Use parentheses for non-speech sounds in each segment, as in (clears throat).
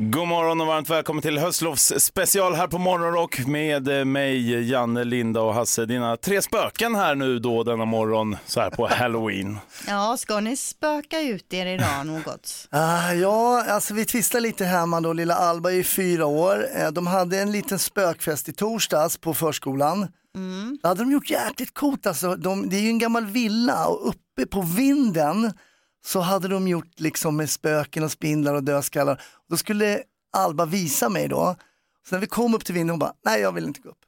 God morgon och varmt välkommen till höstlovs special här på Morgonrock med mig, Janne, Linda och Hasse. Dina tre spöken här nu då denna morgon så här på (laughs) halloween. Ja, ska ni spöka ut er idag något? (laughs) Ah, ja, alltså vi tvistar lite hemma då. Lilla Alba är fyra år. Eh, De hade en liten spökfest i torsdags på förskolan. Mm. Det hade de gjort jäkligt coolt alltså. De, det är ju en gammal villa och uppe på vinden så hade de gjort liksom med spöken och spindlar och dödskallar. Då skulle Alba visa mig då. Så när vi kom upp till vinden hon bara, nej jag vill inte gå upp.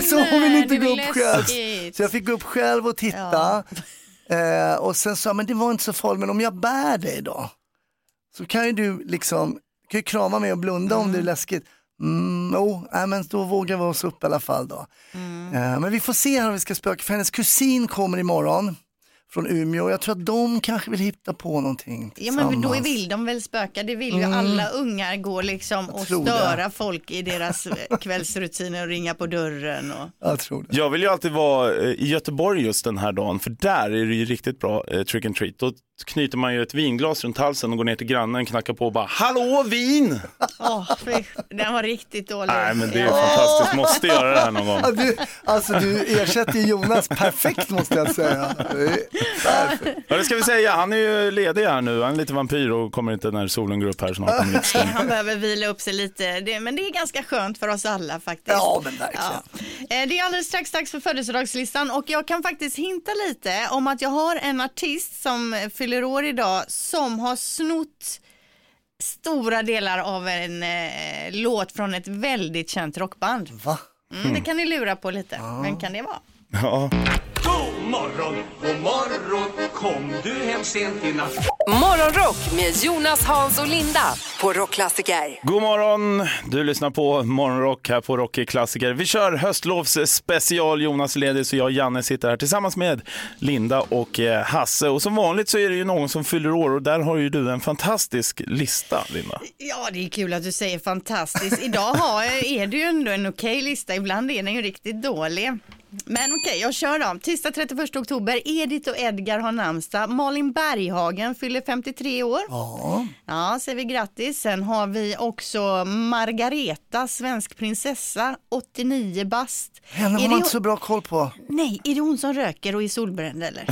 (laughs) Så hon vill inte gå upp själv. Så jag fick gå upp själv och titta. (laughs) Eh, och sen sa jag, men det var inte så farligt, men om jag bär dig då? Så kan ju du liksom, kan ju krama mig och blunda om det är läskigt. Mm, oh, nej, men då vågar vi oss upp i alla fall då. Eh, men vi får se här om vi ska spöka, för hennes kusin kommer imorgon från Umeå. Jag tror att de kanske vill hitta på någonting Ja men då vill de väl spöka, det vill ju alla ungar gå liksom och tror det. störa folk i deras eh, kvällsrutiner och ringa på dörren. Och... Jag tror det. Jag vill ju alltid vara eh, i Göteborg just den här dagen för där är det ju riktigt bra eh, trick and treat. Då knyter man ju ett vinglas runt halsen och går ner till grannen, knackar på och bara Hallå vin! Fy, den var riktigt dålig. Nej men det är Ja. fantastiskt, måste göra det här någon gång. Du, alltså du ersätter Jonas perfekt måste jag säga. Ja, det ska vi säga, han är ju ledig här nu, han är lite vampyr och kommer inte när solen går upp här snart Nej, han behöver vila upp sig lite, det, men det är ganska skönt för oss alla faktiskt. Ja men verkligen. Ja. Eh, Det är alldeles strax dags för födelsedagslistan och jag kan faktiskt hinta lite om att jag har en artist som fyller år idag som har snott stora delar av en eh, låt från ett väldigt känt rockband. Va? Mm, det kan ni lura på lite. Vem kan det vara? Ja. God morgon, god morgon, kom du hem sent i natt? Morgonrock med Jonas, Hans och Linda på Rockklassiker. God morgon, du lyssnar på Morgonrock här på Rocky Klassiker. Vi kör höstlovs special, Jonas ledig så jag och Janne sitter här tillsammans med Linda och eh, Hasse. Och som vanligt så är det ju någon som fyller år och där har ju du en fantastisk lista, Linda. Ja, det är kul att du säger fantastiskt. Idag har, (laughs) är det ju ändå en okej lista. Ibland är den ju riktigt dålig. Men okej, jag kör då. Tisdag 31 oktober, Edith och Edgar har namnsdag. Malin Berghagen fyller 53 år. Ja. Ja, säger vi grattis. Sen har vi också Margareta, svensk prinsessa, 89 bast. Henne har man inte hon- så bra koll på. Nej, är det hon som röker och är solbränd eller?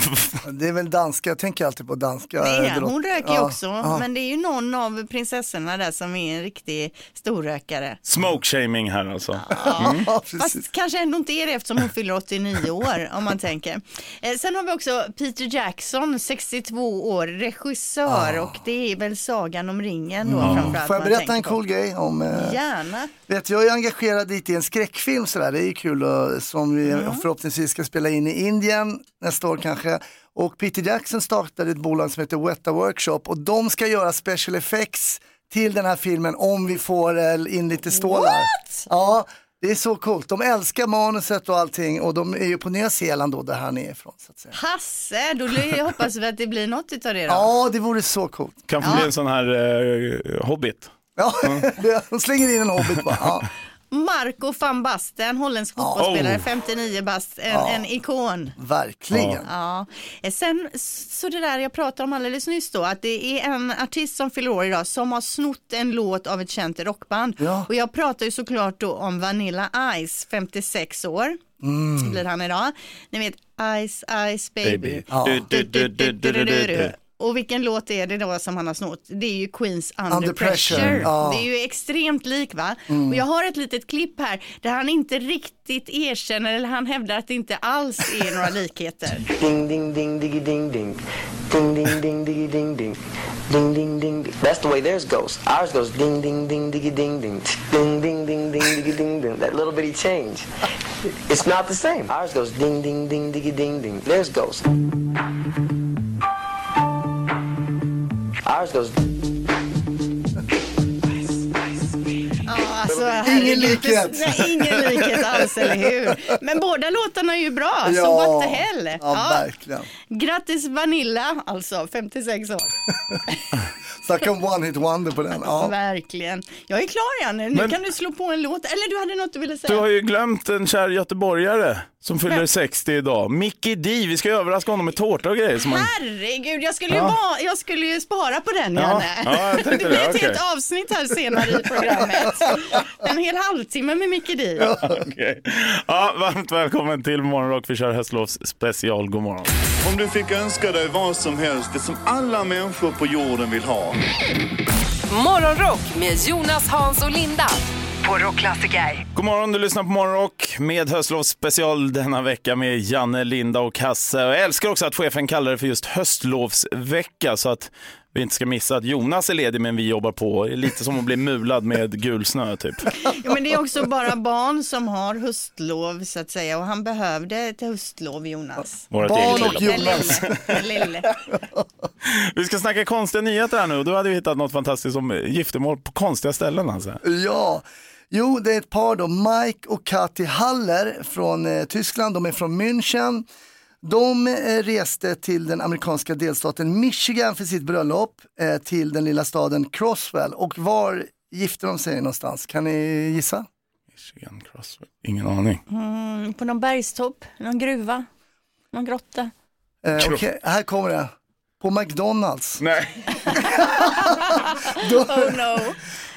(laughs) Det är väl danska, jag tänker alltid på danska. Det är Hon röker Ja, också, ja. men det är ju någon av prinsessorna där som är en riktig storrökare. Smoke shaming här alltså. Ja, (laughs) precis. Fast kanske ändå inte är det eftersom hon fyller 89 år om man tänker. Eh, sen har vi också Peter Jackson, 62 år, regissör och det är väl Sagan om ringen då framförallt. Ah. Får jag berätta en på. cool grej om eh, Gärna. Vet, jag är engagerad lite i en skräckfilm sådär, det är kul och, som vi förhoppningsvis ska spela in i Indien nästa år kanske. Och Peter Jackson startade ett bolag som heter Weta Workshop och de ska göra special effects till den här filmen om vi får in lite stålar. What? Ja, det är så coolt. De älskar manuset och allting och de är ju på Nya Zeeland då där han är ifrån. Så att säga. Hasse, då hoppas vi att det blir något utav det då. Ja, det vore så coolt. Kan få bli en sån här eh, hobbit. Ja, (laughs) de slänger in en hobbit bara. Ja. Marco van Basten, holländsk fotbollsspelare, Oh. 59 bast, en, en ikon. Verkligen. Ja, Eh, sen så det där jag pratade om alldeles nyss då, att det är en artist som fyller år idag som har snott en låt av ett känt rockband. Ja. Och jag pratar ju såklart då om Vanilla Ice, 56 år. Mm. Blir han idag. Ni vet Ice Ice Baby. Baby. Ja. Du, du, du, Och vilken låt är det då som han har snott? Det är ju Queens Under, Under Pressure. Pressure, ja. Mm. Det är ju extremt lik va? Och jag har ett litet klipp här där han inte riktigt erkänner eller han hävdar att det inte alls är några likheter. (laughs) Ding ding ding ding ding. Ding ding ding diggy ding ding. Ding ding ding. ding. That's the way theirs goes. Ours goes ding ding ding ding ding. Ding ding ding ding diggy ding ding. That little bitty change. It's not the same. Ours goes ding ding ding diggy ding ding. Theirs goes. Ours goes. herregud. Ingen likhet. Nej, ingen likhet alls, eller hur? Men båda låtarna är ju bra, så Ja. what the hell. Ja, verkligen. Grattis Vanilla, alltså 56 år. (laughs) Snacka om one hit wonder på den. Ja. Verkligen. Jag är klar Janne, nu Men- kan du slå på en låt. Eller du hade något du ville säga? Du har ju glömt en kär göteborgare som fyller 60 idag. Mickey D, vi ska överraska honom med tårta och grejer. Som han... Herregud, jag skulle, ju Ja. bara, jag skulle ju spara på den Ja, Janne. ja, jag tänkte (laughs) det blir det, ett okej. helt avsnitt här senare i programmet. (laughs) En hel halvtimme med Micke Di. Okej. Ja, varmt välkommen till Morgonrock. Vi kör höstlovs special. God morgon. Om du fick önska dig vad som helst, det som alla människor på jorden vill ha. Morgonrock med Jonas, Hans och Linda på Rockklassiker. God morgon, du lyssnar på Morgonrock med höstlovs special denna vecka med Janne, Linda och Hasse. Och Jag älskar också att chefen kallar det för just höstlovsvecka så att vi inte ska missa att Jonas är ledig men vi jobbar på. Lite som att bli mulad med gul snö typ. Ja, men det är också bara barn som har höstlov så att säga och han behövde ett höstlov Jonas. Vårat Barn och. Jonas. Den lille. Vi ska snacka konstiga nyheter här nu och du hade vi hittat något fantastiskt om giftermål på konstiga ställen alltså. Ja, jo det är ett par då, Mike och Kati Haller från eh, Tyskland, de är från München. De eh, reste till den amerikanska delstaten Michigan för sitt bröllop eh, till den lilla staden Crosswell. Och var gifte de sig någonstans? Kan ni gissa? Michigan Crosswell. Ingen aning. Mm, på någon bergstopp, någon gruva, någon grotta. Eh, Okej, här kommer det. På McDonalds. Nej. (laughs) Då, Oh no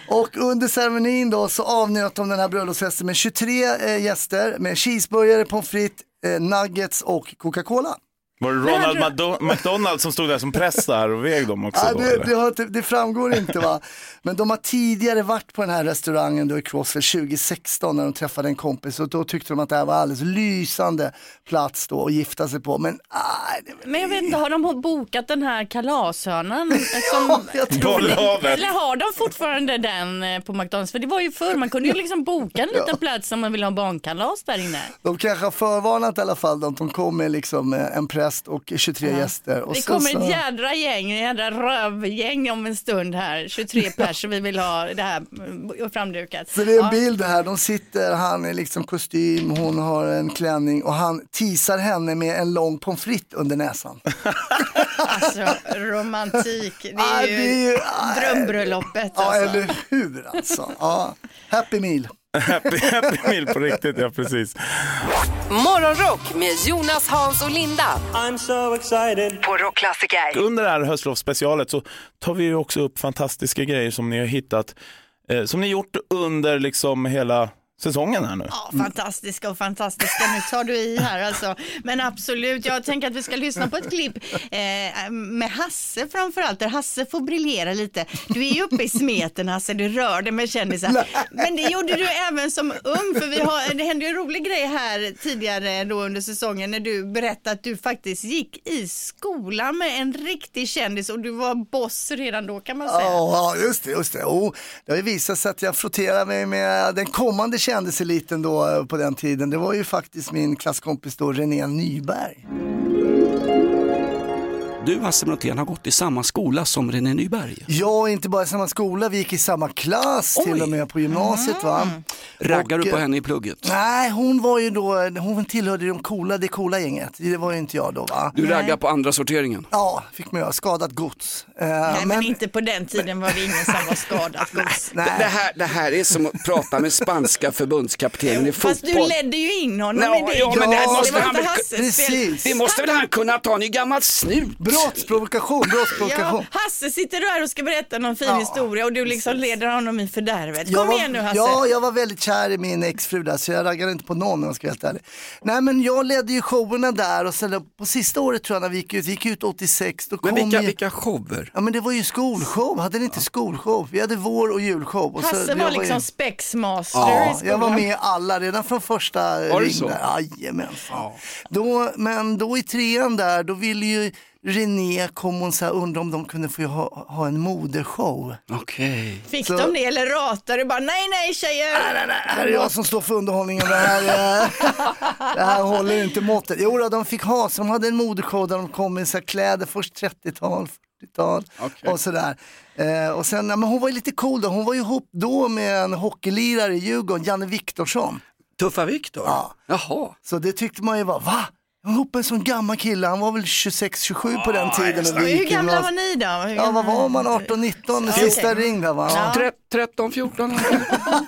och under ceremonin då så avnjöt de den här bröllopsfesten med 23 eh, gäster med cheeseburgare, pommes frites, eh, nuggets och Coca-Cola. Var det Ronald Mado- McDonald som stod där som präst där och väg dem också? Ja, då, det, det, har, det framgår inte va. Men de har tidigare varit på den här restaurangen då i Crossfit 2016 när de träffade en kompis och då tyckte de att det här var alldeles lysande plats då att gifta sig på. Men aj, det, Men jag vet inte, har de bokat den här kalashörnan? (laughs) Som, Bollhavet. eller har de fortfarande den eh, på McDonalds? För det var ju förr, man kunde ju liksom boka en liten plats om man vill ha barnkalas där inne. De kanske har förvarnat i alla fall att de kom med liksom eh, en präst och 23 gäster. Och Det sen kommer så- ett jädra gäng, en jädra rövgäng om en stund här. 23 (laughs) pers vi vill ha det här framdukat. Så det är en Ja. bild här, de sitter, han är liksom kostym, hon har en klänning och han teasar henne med en lång pommes frites under näsan. (laughs) Alltså romantik, det Ah, är det är ju ju- ah, drömbröllopet Ja, alltså. eller hur alltså. Ja. Happy meal. Happy, happy meal på riktigt, ja precis. Morgonrock med Jonas, Hans och Linda I'm so excited. på Rockklassiker. Under det här höstlovsspecialet så tar vi ju också upp fantastiska grejer som ni har hittat, eh, som ni gjort under liksom hela säsongen här nu. Ja, fantastiska och fantastiska. Nu tar du i här alltså. Men absolut, jag tänker att vi ska lyssna på ett klipp eh, med Hasse framförallt, där Hasse får briljera lite. Du är ju uppe i smeten Hasse, du rör dig med kändisar. Men det gjorde du även som ung, för vi har, det hände ju en rolig grej här tidigare då under säsongen när du berättade att du faktiskt gick i skolan med en riktig kändis och du var boss redan då kan man säga. Ja, just det. Just det. Oh, det har ju visat sig att jag frotterar mig med den kommande kändiseliten då på den tiden. Det var ju faktiskt min klasskompis då, René Nyberg. Du Hasse Brontén har gått i samma skola som René Nyberg. Ja, inte bara i samma skola, vi gick i samma klass till Oj. och med på gymnasiet. Va? Raggar Och, du på eh, henne i plugget? Nej, hon var ju då, hon tillhörde de coola, det coola gänget. Det var ju inte jag då va. Du raggar på andra sorteringen. Ja, fick man göra, skadat gods. Eh, Nej, men, inte på den tiden var det ingen som var skadat (laughs) gods. Det, det, här, det här är som att prata med spanska förbundskaptenen i Fast du fotboll. ledde ju in honom Ja, med det. ja, men det det måste var han fel. Precis. Det måste väl han kunna ta, ni är gammal snut. Brottsprovokation, brottsprovokation. Ja, Hasse sitter du här och ska berätta någon fin historia och du liksom leder honom i fördärvet. Kom var, igen nu Hasse. Ja, jag var väldigt kär i min exfru där så jag raggade inte på någon om jag ska vara helt ärlig. Nej men jag ledde ju showerna där och sen på sista året tror jag när vi gick ut, vi gick ut 86, då Men kom vilka, ju, vilka shower? Ja men det var ju skolshow, hade ni inte skolshow? Vi hade vår och julshow. Och så- Hasse jag var ju- liksom spexmaster i Ja, skolan. jag var med i alla redan från första Var det ring så? där. Jajamensan. Då, men då i trean där, då ville ju René kom och så här, undra om de kunde få ha, ha en modershow. Okej. Fick Så- de det eller ratade du bara nej nej tjejer? Nej, nej, nej, här är jag som står för underhållningen. Det här, (laughs) det här håller inte måttet. Jo, då, de fick ha, så de hade en modeshow där de kom med så här kläder, först 30-tal, 40-tal och sådär. Eh, och sen, ja, men hon var ju lite cool då, hon var ju ihop då med en hockeylirare i Djurgården, Janne Viktorsson. Tuffa Viktor? Ja. Jaha. Så det tyckte man ju var, va? Hon var ihop med en sån gammal kille, han var väl 26-27 på den tiden. vi Hur gamla var ni då? Hur Ja, vad gamla- var man? 18-19? Ja, Sista okej. ring där va? Ja. Tre- 13, 14?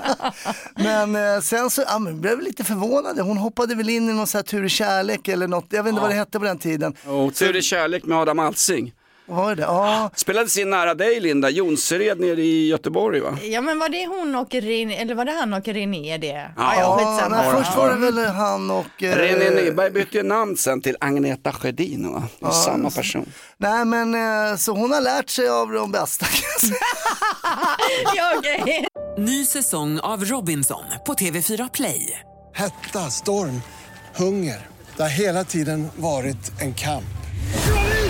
(laughs) Men eh, sen så ja, men blev jag lite förvånad. Hon hoppade väl in i någon sån här tur i kärlek eller något. Jag vet inte Ja. vad det hette på den tiden. Och Tur i kärlek med Adam Alsing. Var det? Ja. Spelades in nära dig Linda, Jonsered nere i Göteborg va? Ja men var det hon och René, eller var det han och René det? Ja. ja, Ja, nej, först var det väl han och... eh, René Nyberg bytte ju namn sen till Agneta Sjödin va? Ja, samma person. Nej men eh, så hon har lärt sig av de bästa kan jag säga. (laughs) ja. Ny säsong av Robinson på TV4 Play. Hetta, storm, hunger. Det har hela tiden varit en kamp.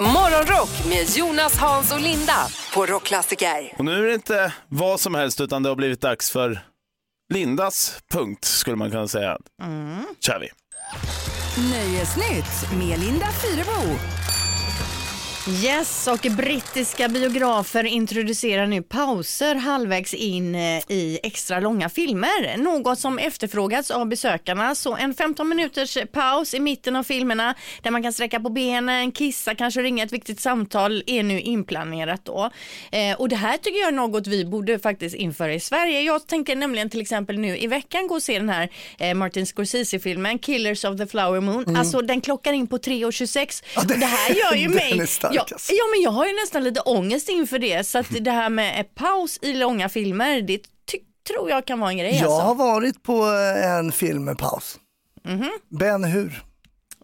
Morgonrock med Jonas, Hans och Linda på Rockklassiker. Och nu är det inte vad som helst utan det har blivit dags för Lindas punkt skulle man kunna säga. Mm. kör vi. Nöjesnytt med Linda Fyrebo. Yes, och brittiska biografer introducerar nu pauser halvvägs in eh, i extra långa filmer. Något som efterfrågats av besökarna. Så en 15 minuters paus i mitten av filmerna där man kan sträcka på benen, kissa, kanske ringa ett viktigt samtal är nu inplanerat då. Eh, och det här tycker jag är något vi borde faktiskt införa i Sverige. Jag tänker nämligen till exempel nu i veckan gå och se den här eh, Martin Scorsese-filmen Killers of the Flower Moon. Mm. Alltså den klockar in på 3.26 och det här gör ju mig... ja, ja, men jag har ju nästan lite ångest inför det. Så att det här med paus i långa filmer, det tror jag kan vara en grej. Jag Alltså. har varit på eh, en film med paus. Mhm. Ben Hur.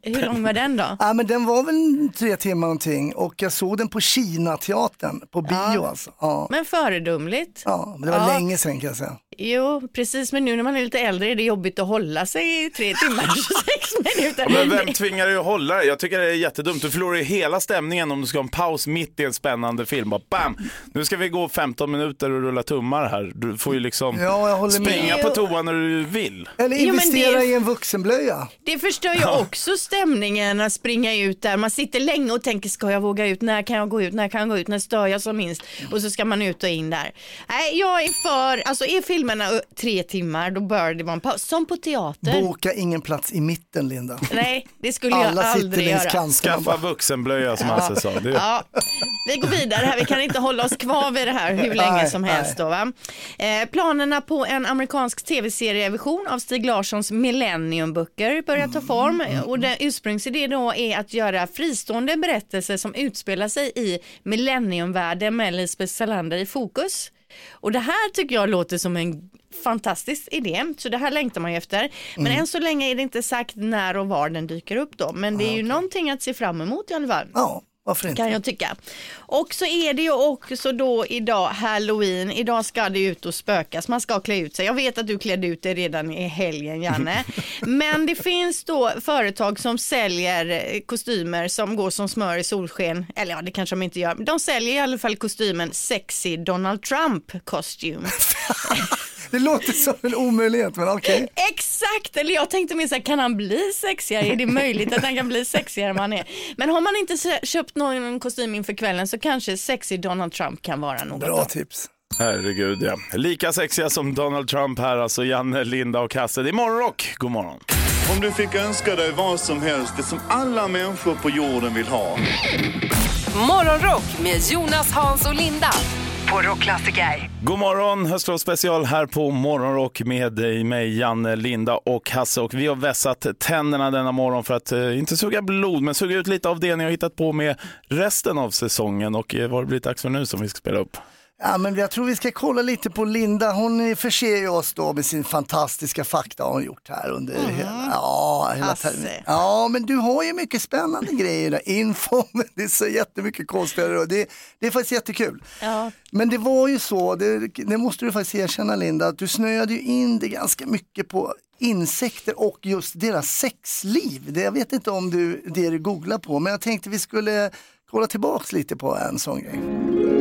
Hur lång var den då? (laughs) Ja, men den var väl tre timmar någonting och jag såg den på Kina-teatern på bio Ja. alltså. Ja. Men föredömligt. ja, men det var Ja. länge sedan kan jag säga. Jo, precis. Men nu när man är lite äldre är det jobbigt att hålla sig i tre timmar (laughs) och 26 minuter. Ja, Men vem tvingar dig att hålla dig? Jag tycker det är jättedumt. Du förlorar ju hela stämningen om du ska ha en paus mitt i en spännande film. Bara bam! Nu ska vi gå 15 minuter och rulla tummar här. Du får ju liksom Ja, jag håller med. springa på toa när du vill. Eller Jo, investera det- i en vuxenblöja. Det förstör ju också stämningen att springa ut där. Man sitter länge och tänker, ska jag våga ut? När kan jag gå ut? När kan jag gå ut? När stör jag som minst? Och så ska man ut och in där. Nej, jag är för, alltså är filmerna tre timmar, då bör det vara en paus. Som på teater. Boka ingen plats i mitten Linda. Nej, det skulle Alla jag sitter aldrig göra. kanterna. Skaffa vuxenblöja som Hasse sa. Det Ja, vi går vidare här. Vi kan inte hålla oss kvar vid det här hur länge Nej, som helst. Då, va? Eh, planerna på en amerikansk tv-serieversion av Stig Larssons Millennium-böcker börjar ta form. Och den ursprungsidé då är att göra fristående berättelser som utspelar sig i Millenniumvärlden med Lisbeth Salander i fokus. Och det här tycker jag låter som en fantastisk idé, så det här längtar man ju efter. Men Mm. än så länge är det inte sagt när och var den dyker upp då. Men det är ju någonting att se fram emot i alla fall. Ja, varför inte? Kan jag tycka. Och så är det ju också då idag halloween. Idag ska det ut och spökas. Man ska klä ut sig. Jag vet att du klädde ut dig redan i helgen Janne. (laughs) Men det finns då företag som säljer eh, kostymer som går som smör i solsken. Eller ja, det kanske de inte gör. De säljer i alla fall kostymen sexy Donald Trump costume. (laughs) Det låter som en omöjlighet men okej. Exakt, eller jag tänkte mer så här, kan han bli sexigare? Är det möjligt att han kan bli sexigare än han är? Men har man inte köpt någon kostym inför kvällen så kanske sexy Donald Trump kan vara något. Bra då. tips. Herregud ja. Lika sexiga som Donald Trump här, alltså Janne, Linda och Hasse. Det är morgonrock. God morgon. Om du fick önska dig vad som helst, det som alla människor på jorden vill ha. Morgonrock med Jonas, Hans och Linda på Rockklassiker. God morgon, höstlovsspecial här på Morgonrock med dig, mig, Janne, Linda och Hasse. Och vi har vässat tänderna denna morgon för att eh, inte suga blod, men suga ut lite av det ni har hittat på med resten av säsongen. Och eh, vad har det blivit dags för nu som vi ska spela upp? Ja, men jag tror vi ska kolla lite på Linda. Hon förser ju oss då med sin fantastiska fakta hon gjort här under hela, ja, hela terminen. Ja, men du har ju mycket spännande grejer där. Info, (laughs) men det är så jättemycket konstigare det, det är faktiskt jättekul. Ja. Men det var ju så, det, det måste du faktiskt erkänna Linda, att du snöade ju in det ganska mycket på insekter och just deras sexliv. Det, jag vet inte om du, det du googlar på, men jag tänkte vi skulle kolla tillbaks lite på en sån grej.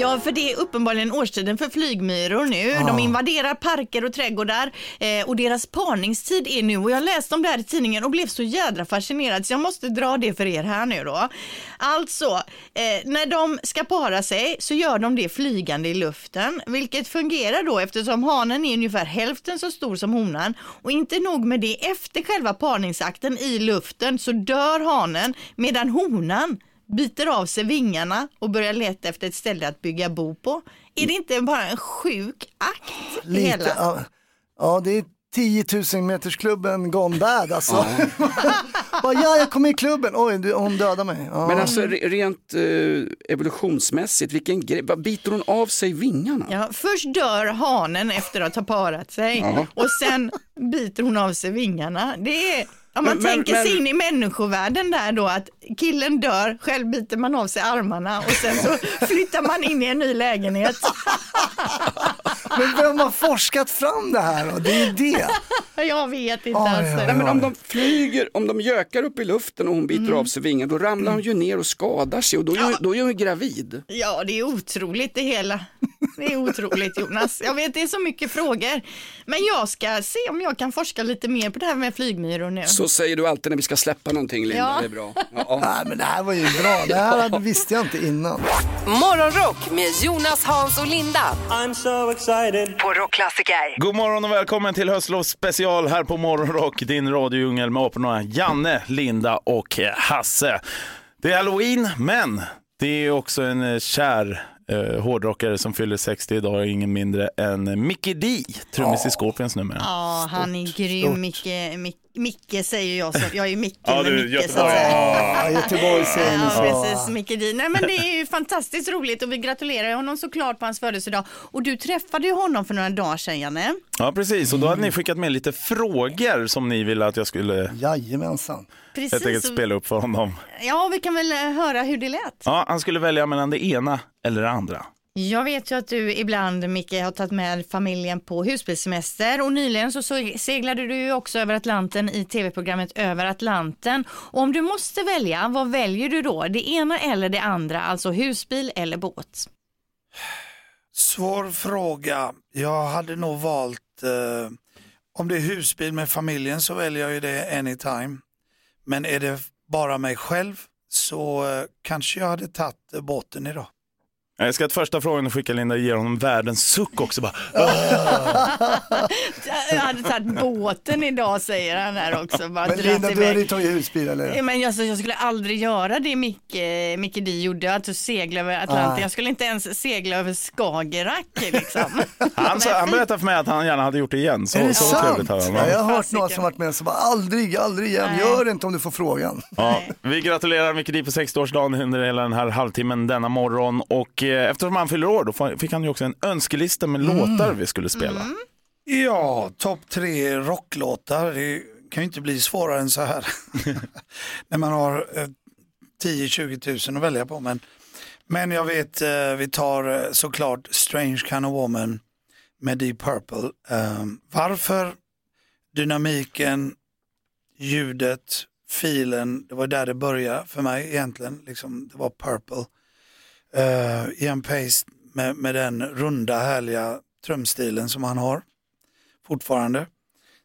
Ja, för det är uppenbarligen årstiden för flygmyror nu. De invaderar parker och trädgårdar eh, och deras parningstid är nu. Och jag läste om det här i tidningen och blev så jädra fascinerad så jag måste dra det för er här nu då. Alltså, eh, när de ska para sig så gör de det flygande i luften, vilket fungerar då eftersom hanen är ungefär hälften så stor som honan. Och inte nog med det, efter själva parningsakten i luften så dör hanen medan honan biter av sig vingarna och börjar leta efter ett ställe att bygga bo på. Är det inte bara en sjuk akt? Lite, hela? ja, ja, det är 10 000 meters klubben gone bad alltså. (laughs) Bara, ja, jag kom i klubben, oj, du, hon dödade mig. Ja. Men alltså re- rent eh, evolutionsmässigt, vilken grej, vad biter hon av sig vingarna? Ja, först dör hanen efter att ha parat sig Ja. och sen biter hon av sig vingarna. Det är, om man Men- men- tänker sig men- in i människovärlden där då att killen dör, själv biter man av sig armarna och sen så (laughs) flyttar man in i en ny lägenhet. (laughs) Men vem har forskat fram det här då? Det är ju det. (laughs) Jag vet inte Oj, alltså. Nej, men om de flyger, om de gökar upp i luften och hon biter Mm. av sig vingarna, då ramlar hon ju ner och skadar sig och då är, hon- då är hon ju gravid. Ja, det är otroligt det hela. Det är otroligt Jonas. Jag vet det är så mycket frågor. Men jag ska se om jag kan forska lite mer på det här med flygmyror nu. Så säger du alltid när vi ska släppa någonting Linda, Ja. det är bra. Ja. Nej, men det här var ju bra, det här hade- visste jag inte innan. Morgonrock med Jonas, Hans och Linda. I'm so excited. På Rockklassiker. God morgon och välkommen till höstlovsspecial här på Morgonrock, din radiodjungel med aporna Janne, Linda och eh, Hasse. Det är halloween, men det är också en eh, kär eh, hårdrockare som fyller 60 idag, ingen mindre än Mickey D, trummis i Scorpions numera. Ja, han är grym. Micke, Mic- Micke säger jag. Så jag är ju Micke Ja, med du, Micke. Göteborg. så att säga. Ja, Göteborg säger Ja, precis. Micke D. Nej, men det är ju fantastiskt roligt och vi gratulerar honom såklart på hans födelsedag. Och du träffade ju honom för några dagar sedan, Janne. Ja, precis. Och då hade ni skickat med lite frågor som ni ville att jag skulle Jajamensan. Precis. helt enkelt spela upp för honom. Ja, vi kan väl eh, höra hur det lät. Ja, han skulle välja mellan det ena eller det andra. Jag vet ju att du ibland, Micke, har tagit med familjen på husbilssemester och nyligen så så seglade du ju också över Atlanten i tv-programmet Över Atlanten. Och om du måste välja, vad väljer du då? Det ena eller det andra, alltså husbil eller båt? Svår fråga. Jag hade nog valt, eh, om det är husbil med familjen så väljer jag ju det anytime. Men är det bara mig själv så eh, kanske jag hade tagit eh, båten idag. Jag ska att första frågan du skickar Linda ger honom världens suck också. Bara, Jag hade tagit båten idag säger han här också. Bara Men Linda, du hade ju tagit husbil eller? Ja, Men alltså, jag skulle aldrig göra det Micke, Micke Di gjorde, att segla över Atlanten. Nej. Jag skulle inte ens segla över Skagerrak liksom. (laughs) han, sa, han berättade för mig att han gärna hade gjort det igen. Så, är det så sant? trevligt hade han. Ja, jag Ja. har hört några som varit med som bara aldrig, aldrig igen, Nej. gör det inte om du får frågan. Ja, vi gratulerar Micke Di på 60-årsdagen under hela den här halvtimmen denna morgon. Och eh, eftersom han fyller år då fick han ju också en önskelista med låtar vi skulle spela. Ja, topp tre rocklåtar. Det kan ju inte bli svårare än så här. (laughs) När man har eh, 10-20 000 att välja på. Men, men jag vet, eh, vi tar eh, såklart Strange Kind of Woman med Deep Purple. Eh, varför? Dynamiken, ljudet, filen, det var där det började för mig egentligen. Liksom, det var Purple. Uh, Ian Pace med, med den runda härliga trumstilen som han har fortfarande.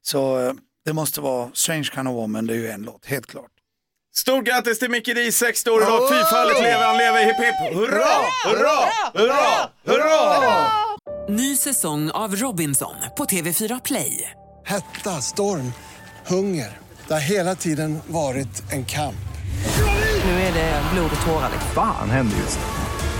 Så eh, det måste vara Strange Kind of Woman, det är ju en låt, helt klart. Stort grattis till Micke Di, 60 år idag. Fyrfaldigt lever han, lever hipp hipp. Hurra, hurra, hurra, hurra! Ny säsong av Robinson på TV4 Play. Hetta, storm, hunger. Det har hela tiden varit en kamp. Nu är det blod och tårar. Fan händer just det.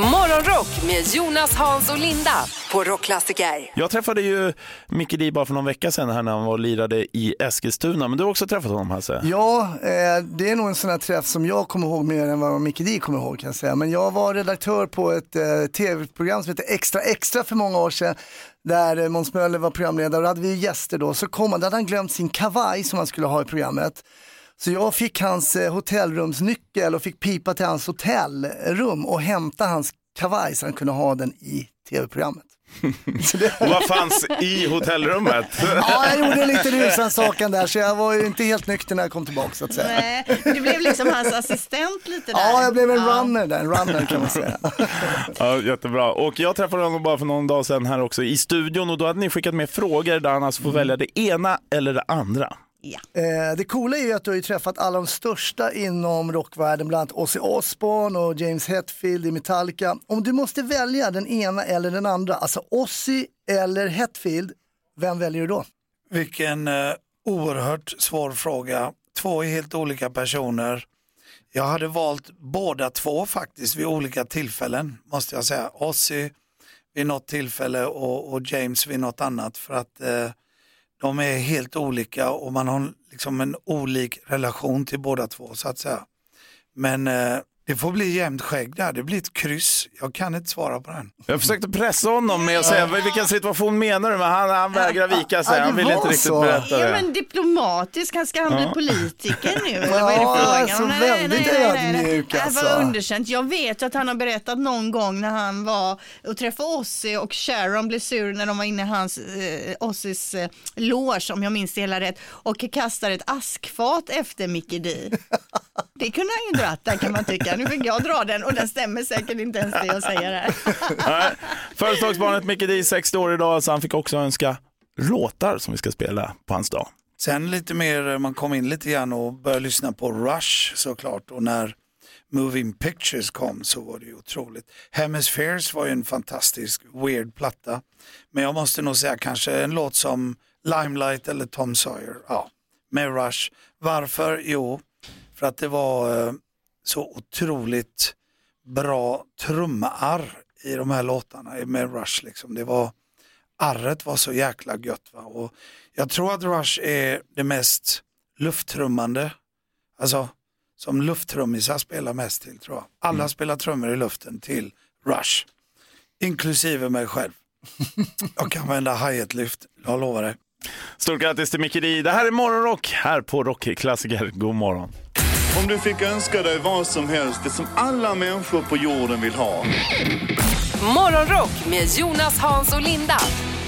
Morgonrock med Jonas, Hans och Linda på Rockklassiker. Jag träffade ju Micke Di bara för någon vecka sedan här när han var och lirade i Eskilstuna, men du har också träffat honom Hasse? Ja, eh, det är nog en sån här träff som jag kommer ihåg mer än vad Micke Di kommer ihåg kan jag säga. Men jag var redaktör på ett eh, tv-program som heter Extra Extra för många år sedan. Där eh, Måns Möller var programledare och då hade vi gäster då. Så kom han, då hade han glömt sin kavaj som han skulle ha i programmet. Så jag fick hans eh, hotellrumsnyckel och fick pipa till hans hotellrum och hämta hans kavaj så han kunde ha den i tv-programmet. (laughs) Och vad fanns i hotellrummet? Ja, jag gjorde en liten husrannsakan där så jag var ju inte helt nykter när jag kom tillbaka så att säga. Nej, du blev liksom hans assistent lite där. Ja, jag blev en runner där, en runner kan man säga. Ja, jättebra. Och jag träffade honom bara för någon dag sedan här också i studion och då hade ni skickat med frågor där han alltså får välja det ena eller det andra. Eh, det coola är ju att du har ju träffat alla de största inom rockvärlden, bland annat Ozzy Osbourne och James Hetfield i Metallica. Om du måste välja den ena eller den andra, alltså Ozzy eller Hetfield, vem väljer du då? Vilken eh, oerhört svår fråga. Två helt olika personer. Jag hade valt båda två faktiskt vid olika tillfällen måste jag säga. Ozzy vid något tillfälle och, och James vid något annat för att eh, de är helt olika och man har liksom en olik relation till båda två så att säga. Men eh, det får bli jämnt skägg där, det blir ett kryss. Jag kan inte svara på den. Jag försökte pressa honom med att säga vilken situation menar du? Men han, han vägrar vika sig, han vill inte riktigt berätta Ja, det. men diplomatisk, han ska han bli Ja. politiker nu? Eller (laughs) Ja, vad är det frågan alltså om? väldigt ödmjuk, Det alltså. var underkänt. Jag vet att han har berättat någon gång när han var och träffade Ozzy och Sharon blev sur när de var inne i hans, eh, Ozzys eh, loge om jag minns det hela rätt och kastade ett askfat efter Mickey D. (laughs) Det kunde han ju dratt där kan man tycka. Nu fick jag dra den och den stämmer säkert inte ens det jag säger här. Nej. Företagsbarnet Micke Di, 60 år idag, så han fick också önska låtar som vi ska spela på hans dag. Sen lite mer, man kom in lite grann och började lyssna på Rush såklart och när Moving Pictures kom så var det ju otroligt. Hemispheres var ju en fantastisk weird platta. Men jag måste nog säga kanske en låt som Limelight eller Tom Sawyer. Ja, med Rush. Varför? Jo, för att det var eh, så otroligt bra trumarr i de här låtarna med Rush. Liksom. Det var, arret var så jäkla gött. Va? Och jag tror att Rush är det mest lufttrummande, alltså som lufttrummisar spelar mest till tror jag. Alla spelar trummor i luften till Rush, inklusive mig själv. jag kan vända hi-hat-lyft, jag lovar det. Stort grattis till Micke Di. Det här är Morgonrock här på Rockklassiker. God morgon. Om du fick önska dig vad som helst, det som alla människor på jorden vill ha. Morgonrock med Jonas, Hans och Linda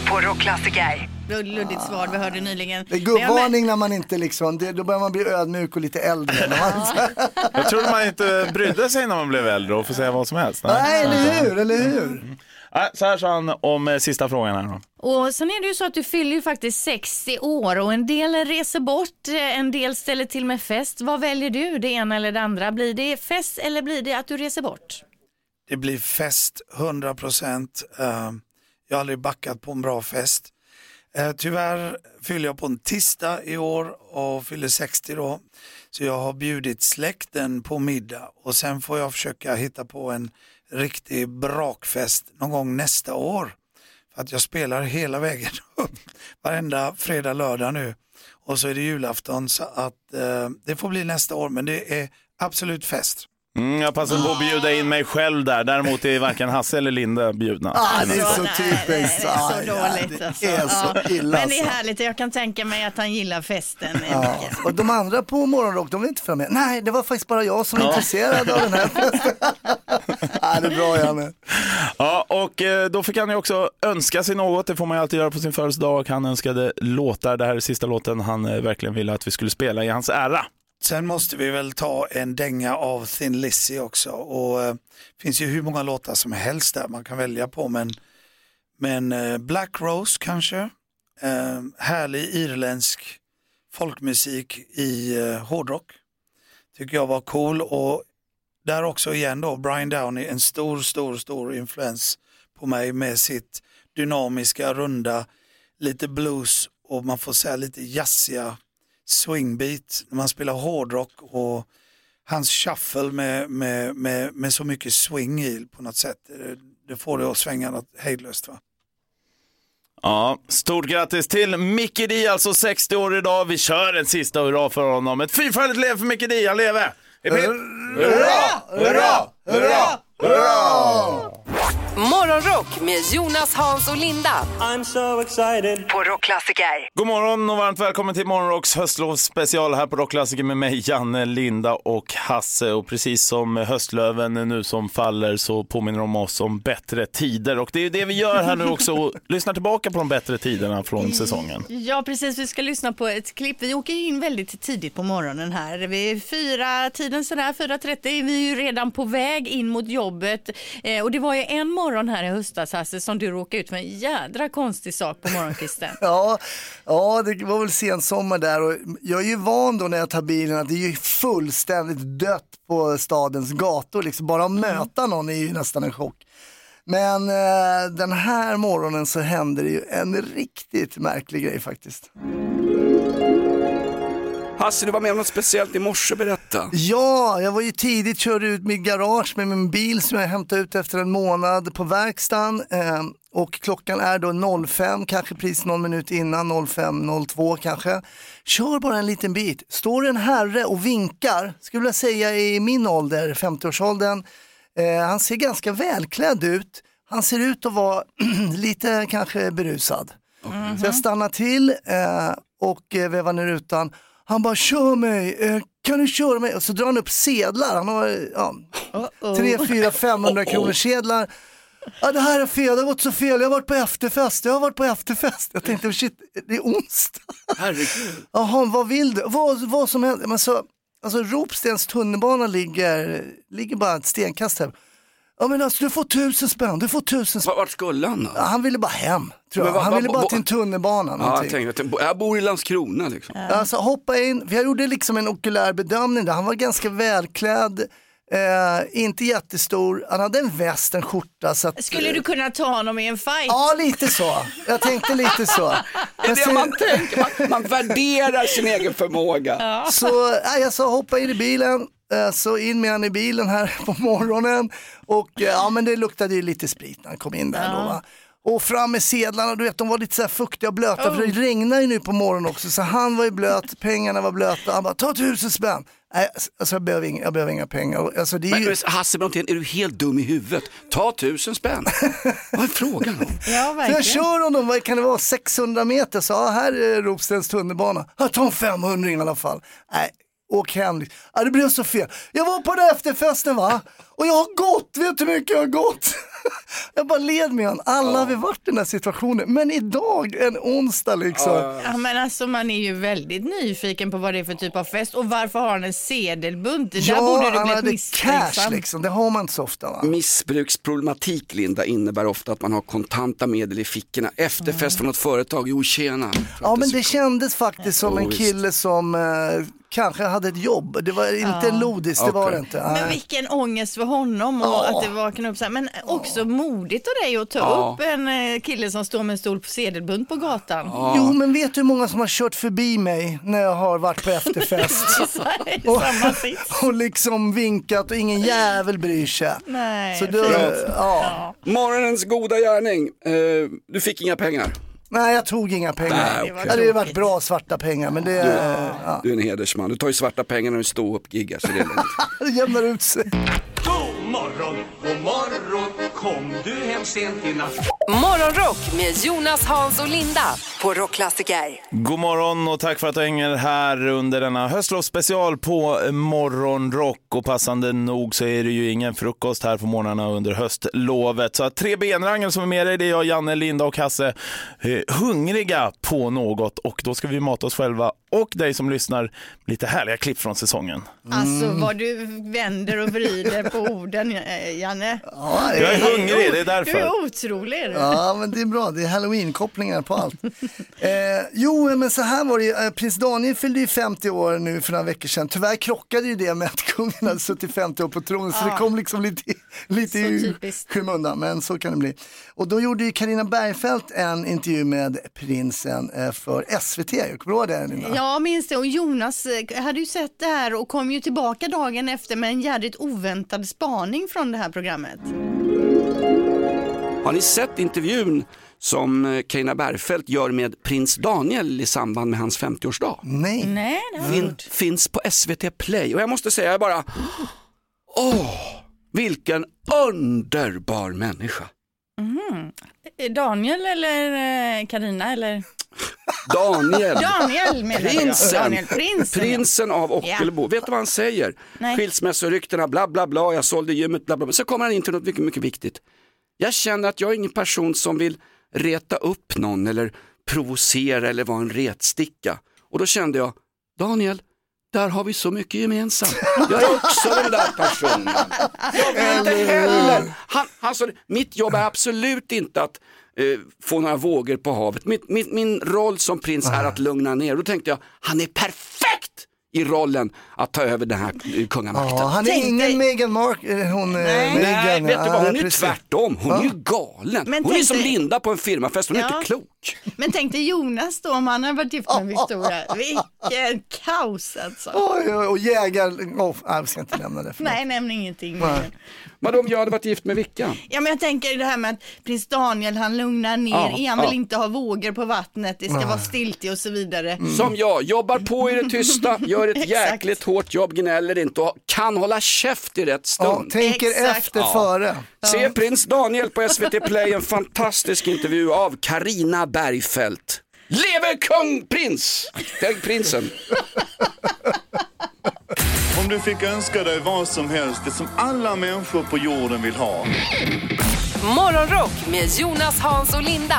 på Rockklassiker. Luddigt svar vi hörde nyligen. Det är gubbvarning när man inte liksom, det, då börjar man bli ödmjuk och lite äldre. (laughs) När man, Jag trodde man inte brydde sig när man blev äldre och får säga vad som helst. Nej, eller hur, eller hur? Nej, Så här sa han om eh, sista frågan här då. Och sen är det ju så att du fyller ju faktiskt 60 år och en del reser bort, eh, en del ställer till med fest. Vad väljer du, det ena eller det andra? Blir det fest eller blir det att du reser bort? Det blir fest, 100 procent. jag har aldrig backat på en bra fest. Eh, tyvärr fyller jag på en tisdag i år och fyller 60 då. Så jag har bjudit släkten på middag och sen får jag försöka hitta på en riktig brakfest någon gång nästa år. För att jag spelar hela vägen (laughs) upp varenda fredag, lördag nu. Och så är det julafton så att eh, det får bli nästa år men det är absolut fest. Mm, jag passar på att bjuda in mig själv där. Däremot är varken Hasse eller Linda bjudna. Ah, det är så typiskt. Det är så ja, dåligt. det alltså. är så Ja. illa, Men det är alltså. härligt, jag kan tänka mig att han gillar festen. Ja. Och de andra på Morgonrock, de vill inte följa med. Nej, det var faktiskt bara jag som var Ja. intresserad av den här festen. (laughs) ah, det är bra Janne. Ja, och eh, då fick han ju också önska sig något. Det får man ju alltid göra på sin födelsedag. Han önskade låtar. Det här är sista låten han eh, verkligen ville att vi skulle spela i hans ära. Sen måste vi väl ta en dänga av Thin Lizzy också. Och eh, finns ju hur många låtar som helst där man kan välja på. Men, men eh, Black Rose kanske. Eh, härlig irländsk folkmusik i eh, hårdrock. Tycker jag var cool. Och där också igen då, Brian Downey, en stor, stor, stor influens på mig med sitt dynamiska, runda, lite blues och man får säga lite jazziga swingbeat när man spelar hårdrock och hans shuffle med, med, med, med så mycket swing i på något sätt. Det, det får det att svänga något hejdlöst. Va? Ja, stort grattis till Micke Di, alltså 60 år idag. Vi kör en sista hurra för honom. Ett fyrfaldigt lev för Micke Di, han lever! Hurra! hurra, hurra, hurra! Morgonrock med Jonas, Hans och Linda. I'm so excited. På Rockklassiker. God morgon och varmt välkommen till Morgonrocks höstlovsspecial här på Rockklassiker med mig, Janne, Linda och Hasse. Och precis som höstlöven nu som faller så påminner de oss om bättre tider. Och det är ju det vi gör här nu också, och (laughs) lyssnar tillbaka på de bättre tiderna från säsongen. Ja, precis. Vi ska lyssna på ett klipp. Vi åker in väldigt tidigt på morgonen här. Vid fyra tiden sådär, 4.30 är vi ju redan på väg in mot jobbet. Eh, och det var ju en morgon här i höstas, Hasse, som du råkade ut för en jädra konstig sak på morgonkvisten. (laughs) Ja, ja, det var väl sensommar där och jag är ju van då när jag tar bilen att det är ju fullständigt dött på stadens gator. Liksom bara att möta någon är ju nästan en chock. Men eh, den här morgonen så hände det ju en riktigt märklig grej faktiskt. Hasse, du var med om något speciellt i morse, berätta. Ja, jag var ju tidigt, körde ut mitt garage med min bil som jag hämtade ut efter en månad på verkstaden. Eh, och klockan är då 05, kanske precis någon minut innan, 05.02 kanske. Kör bara en liten bit. Står en herre och vinkar, skulle vilja säga i min ålder, 50-årsåldern. Eh, han ser ganska välklädd ut. Han ser ut att vara (clears throat) lite kanske berusad. Så jag stannar till eh, och eh, vevar ner rutan. Han bara, kör mig, eh, kan du köra mig? Och så drar han upp sedlar, han har ja, tre, fyra, 500 kronor sedlar. Ja, det här är fel, det har gått så fel, jag har varit på efterfest, jag har varit på efterfest. Jag tänkte, shit, det är onsdag. Herregud. Jaha, vad vill du? Vad, vad som helst. Men så, alltså Ropstens tunnelbana ligger, ligger bara ett stenkast här. Ja men alltså du får tusen spänn, du får tusen spänn. Vart skulle han då? Ja, han ville bara hem, tror Men jag. vad- Han vad- ville bara vad- till en tunnelbana. Ja, någonting. jag, tänkte, att jag bor i Landskrona liksom. Alltså hoppa in, jag gjorde liksom en okulär bedömning där. Han var ganska välklädd, eh, inte jättestor, han hade en väst, en skjorta. Så att, Skulle du kunna ta honom i en fight? Ja, lite så. Jag tänkte lite så. (laughs) Det är det man tänker, man, man värderar sin egen förmåga. Så äh, jag sa hoppa in i bilen, eh, så in med han i bilen här (laughs) på morgonen. Och eh, ja men det luktade ju lite sprit när han kom in där då va. Och fram med sedlarna, du vet de var lite så här fuktiga och blöta för det regnar ju nu på morgonen också så han var ju blöt, (laughs) pengarna var blöta. Han bara ta tusen spänn. Nej, alltså jag behöver inga, jag behöver inga pengar. Alltså, det är Men, ju... men Hasse Brontén, är du helt dum i huvudet? Ta tusen spänn. (laughs) Vad är frågan om? Ja, Så jag kör honom, vad kan det vara, 600 meter, så ja, här är Ropstens tunnelbana. Ja, ta en 500 i alla fall. Nej, åk hem. Ja, det blev så fel. Jag var på den efterfesten va, och jag har gått, vet du hur mycket jag har gått? (laughs) Jag bara led med honom, alla har vi varit i den här situationen. Men idag, en onsdag liksom. Ja, men alltså man är ju väldigt nyfiken på vad det är för typ av fest och varför har han en sedelbunt? Där borde du han bli hade misstänksam. cash liksom, det har man inte så ofta va. Missbruksproblematik Linda innebär ofta att man har kontanta medel i fickorna. Efterfest från något företag, jo tjena. Ja men det kändes faktiskt som en Oh, kille som eh, kanske hade ett jobb. Det var inte Ja. en lodis, det var det inte. Men Nej. vilken ångest för honom och Ja. att det vaknade upp så här. Men också modigt av dig att ta Ja. upp en eh, kille som står med en stor sedelbunt på gatan. Jo men vet du hur många som har kört förbi mig när jag har varit på (laughs) efterfest? I samma sits. (laughs) och liksom vinkat och ingen jävel bryr sig. Nej, Så då, fint. ja. Morgonens goda gärning, eh, du fick inga pengar. Nej, jag tog inga pengar. Nej, det okej. hade ju varit bra svarta pengar, men det, ja. Du är en hedersman, du tar ju svarta pengar när du står upp giggar så det är lugnt. (laughs) det jämnar ut sig. God morgon, god morgon, kom du hem sent i natt? Morgonrock med Jonas, Hans och Linda på Rockklassiker. God morgon och tack för att du hänger här under denna höstlovsspecial på Morgonrock. Och passande nog så är det ju ingen frukost här på morgnarna under höstlovet. Så att tre benrangel som är med dig, det är jag, Janne, Linda och Hasse, eh, hungriga på något. Och då ska vi mata oss själva och dig som lyssnar lite härliga klipp från säsongen. Alltså vad du vänder och vrider på orden Janne. Ja, Jag är hungrig, det är därför. Du är otrolig. Ja, men det är bra. Det är halloween-kopplingar på allt. eh, jo, men så här var det. Eh, Prins Daniel fyllde ju 50 år nu för några veckor sedan. Tyvärr krockade ju det med att kungen hade suttit 50 år på tronen, så Ja. det kom liksom lite, lite i skymundan, men så kan det bli. Och då gjorde ju Carina Bergfeldt en intervju med prinsen eh, för SVT. Kommer du ihåg det, Linda? Ja, minns det. Och Jonas eh, hade ju sett det här och kom ju tillbaka dagen efter med en jädrigt oväntad spaning från det här programmet. Har ni sett intervjun som eh, Carina Bergfeldt gör med prins Daniel i samband med hans 50-årsdag? Nej. Nej, Fin, finns på SVT Play och jag måste säga bara, åh, vilken underbar människa. Eh, Daniel eller Karina eller? Daniel, Daniel menar jag. prinsen, Daniel, prinsen. prinsen av Ockelbo. Vet du vad han säger? Nej. Skilsmässoryktena, bla bla bla, jag sålde gymmet, bla bla bla. Så kommer han in till något mycket, mycket viktigt. Jag känner att jag är ingen person som vill reta upp någon eller provocera eller vara en retsticka. Och då kände jag, Daniel, där har vi så mycket gemensamt. Jag är också den där personen. Jag vill inte heller. Han, han sa, mitt jobb är absolut inte att eh, få några vågor på havet. Mitt, min, min roll som prins är att lugna ner. Då tänkte jag, han är perfekt i rollen att ta över den här eh, kungamakten. Ja, han är Tänk ingen dig- Meghan Mark, eh, hon eh, Nej. Meghan. Nej, vet du vad, hon är ju precis. tvärtom. Hon är Ja. ju galen. Men hon är som dig- Linda på en firmafest, hon är Ja. inte klok. Men tänk dig Jonas då om han hade varit gift med (laughs) Victoria. Vilken kaos alltså. Oj, oj, och jägar, oh, nej, jag ska inte nämna det. förlåt. Nej, nämn ingenting. Nej. Vadå om jag hade varit gift med Vicka? Ja men jag tänker det här med att prins Daniel han lugnar ner, Ja, han vill ja. inte ha vågor på vattnet, det ska vara stiltje och så vidare. Som jag, jobbar på i det tysta, (laughs) gör ett jäkligt hårt jobb, gnäller inte och kan hålla käft i rätt Ja, stund. tänker Exakt. efter Ja. före. Se prins Daniel på SVT Play, en fantastisk intervju av Karina Bergfeldt. Leve kung prins! Tänk prinsen. Om du fick önska dig vad som helst, det som alla människor på jorden vill ha. Morgonrock med Jonas, Hans och Linda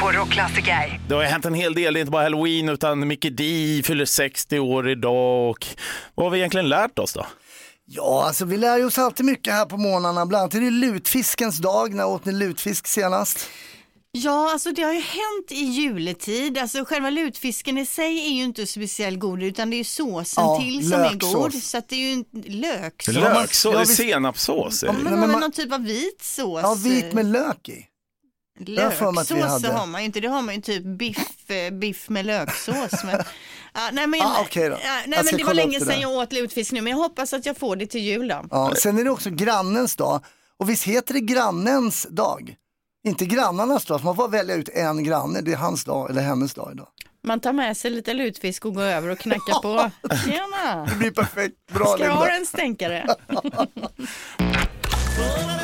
på Rockklassiker. Det har ju hänt en hel del, det är inte bara halloween utan Mickey D fyller 60 år idag. Och vad har vi egentligen lärt oss då? Ja, alltså vi lär ju oss alltid mycket här på månaderna. Bland annat är det lutfiskens dag. När åt ni lutfisk senast? Ja, alltså det har ju hänt i juletid. Alltså själva lutfisken i sig är ju inte speciellt god utan det är ju såsen Ja, till som är löksås. god. Så att det är ju en löksås. Löksås, ja, ja, visst- senapssås. är Ja, men men man- någon typ av vit sås? Ja, vit med lök i. Löksås hade. har man ju inte, det har man ju typ biff, eh, biff med löksås. Men, (laughs) ja, nej men, Ah, okej då. nej, men det var länge sedan jag åt lutfisk nu men jag hoppas att jag får det till jul då. Ja, sen är det också grannens dag. Och visst heter det grannens dag? Inte grannarnas dag, man får välja ut en granne. Det är hans dag eller hennes dag idag. Man tar med sig lite lutfisk och går över och knackar på. Tjena! Det blir perfekt. Bra Ska du ha Linda. en stänkare? (laughs) (laughs)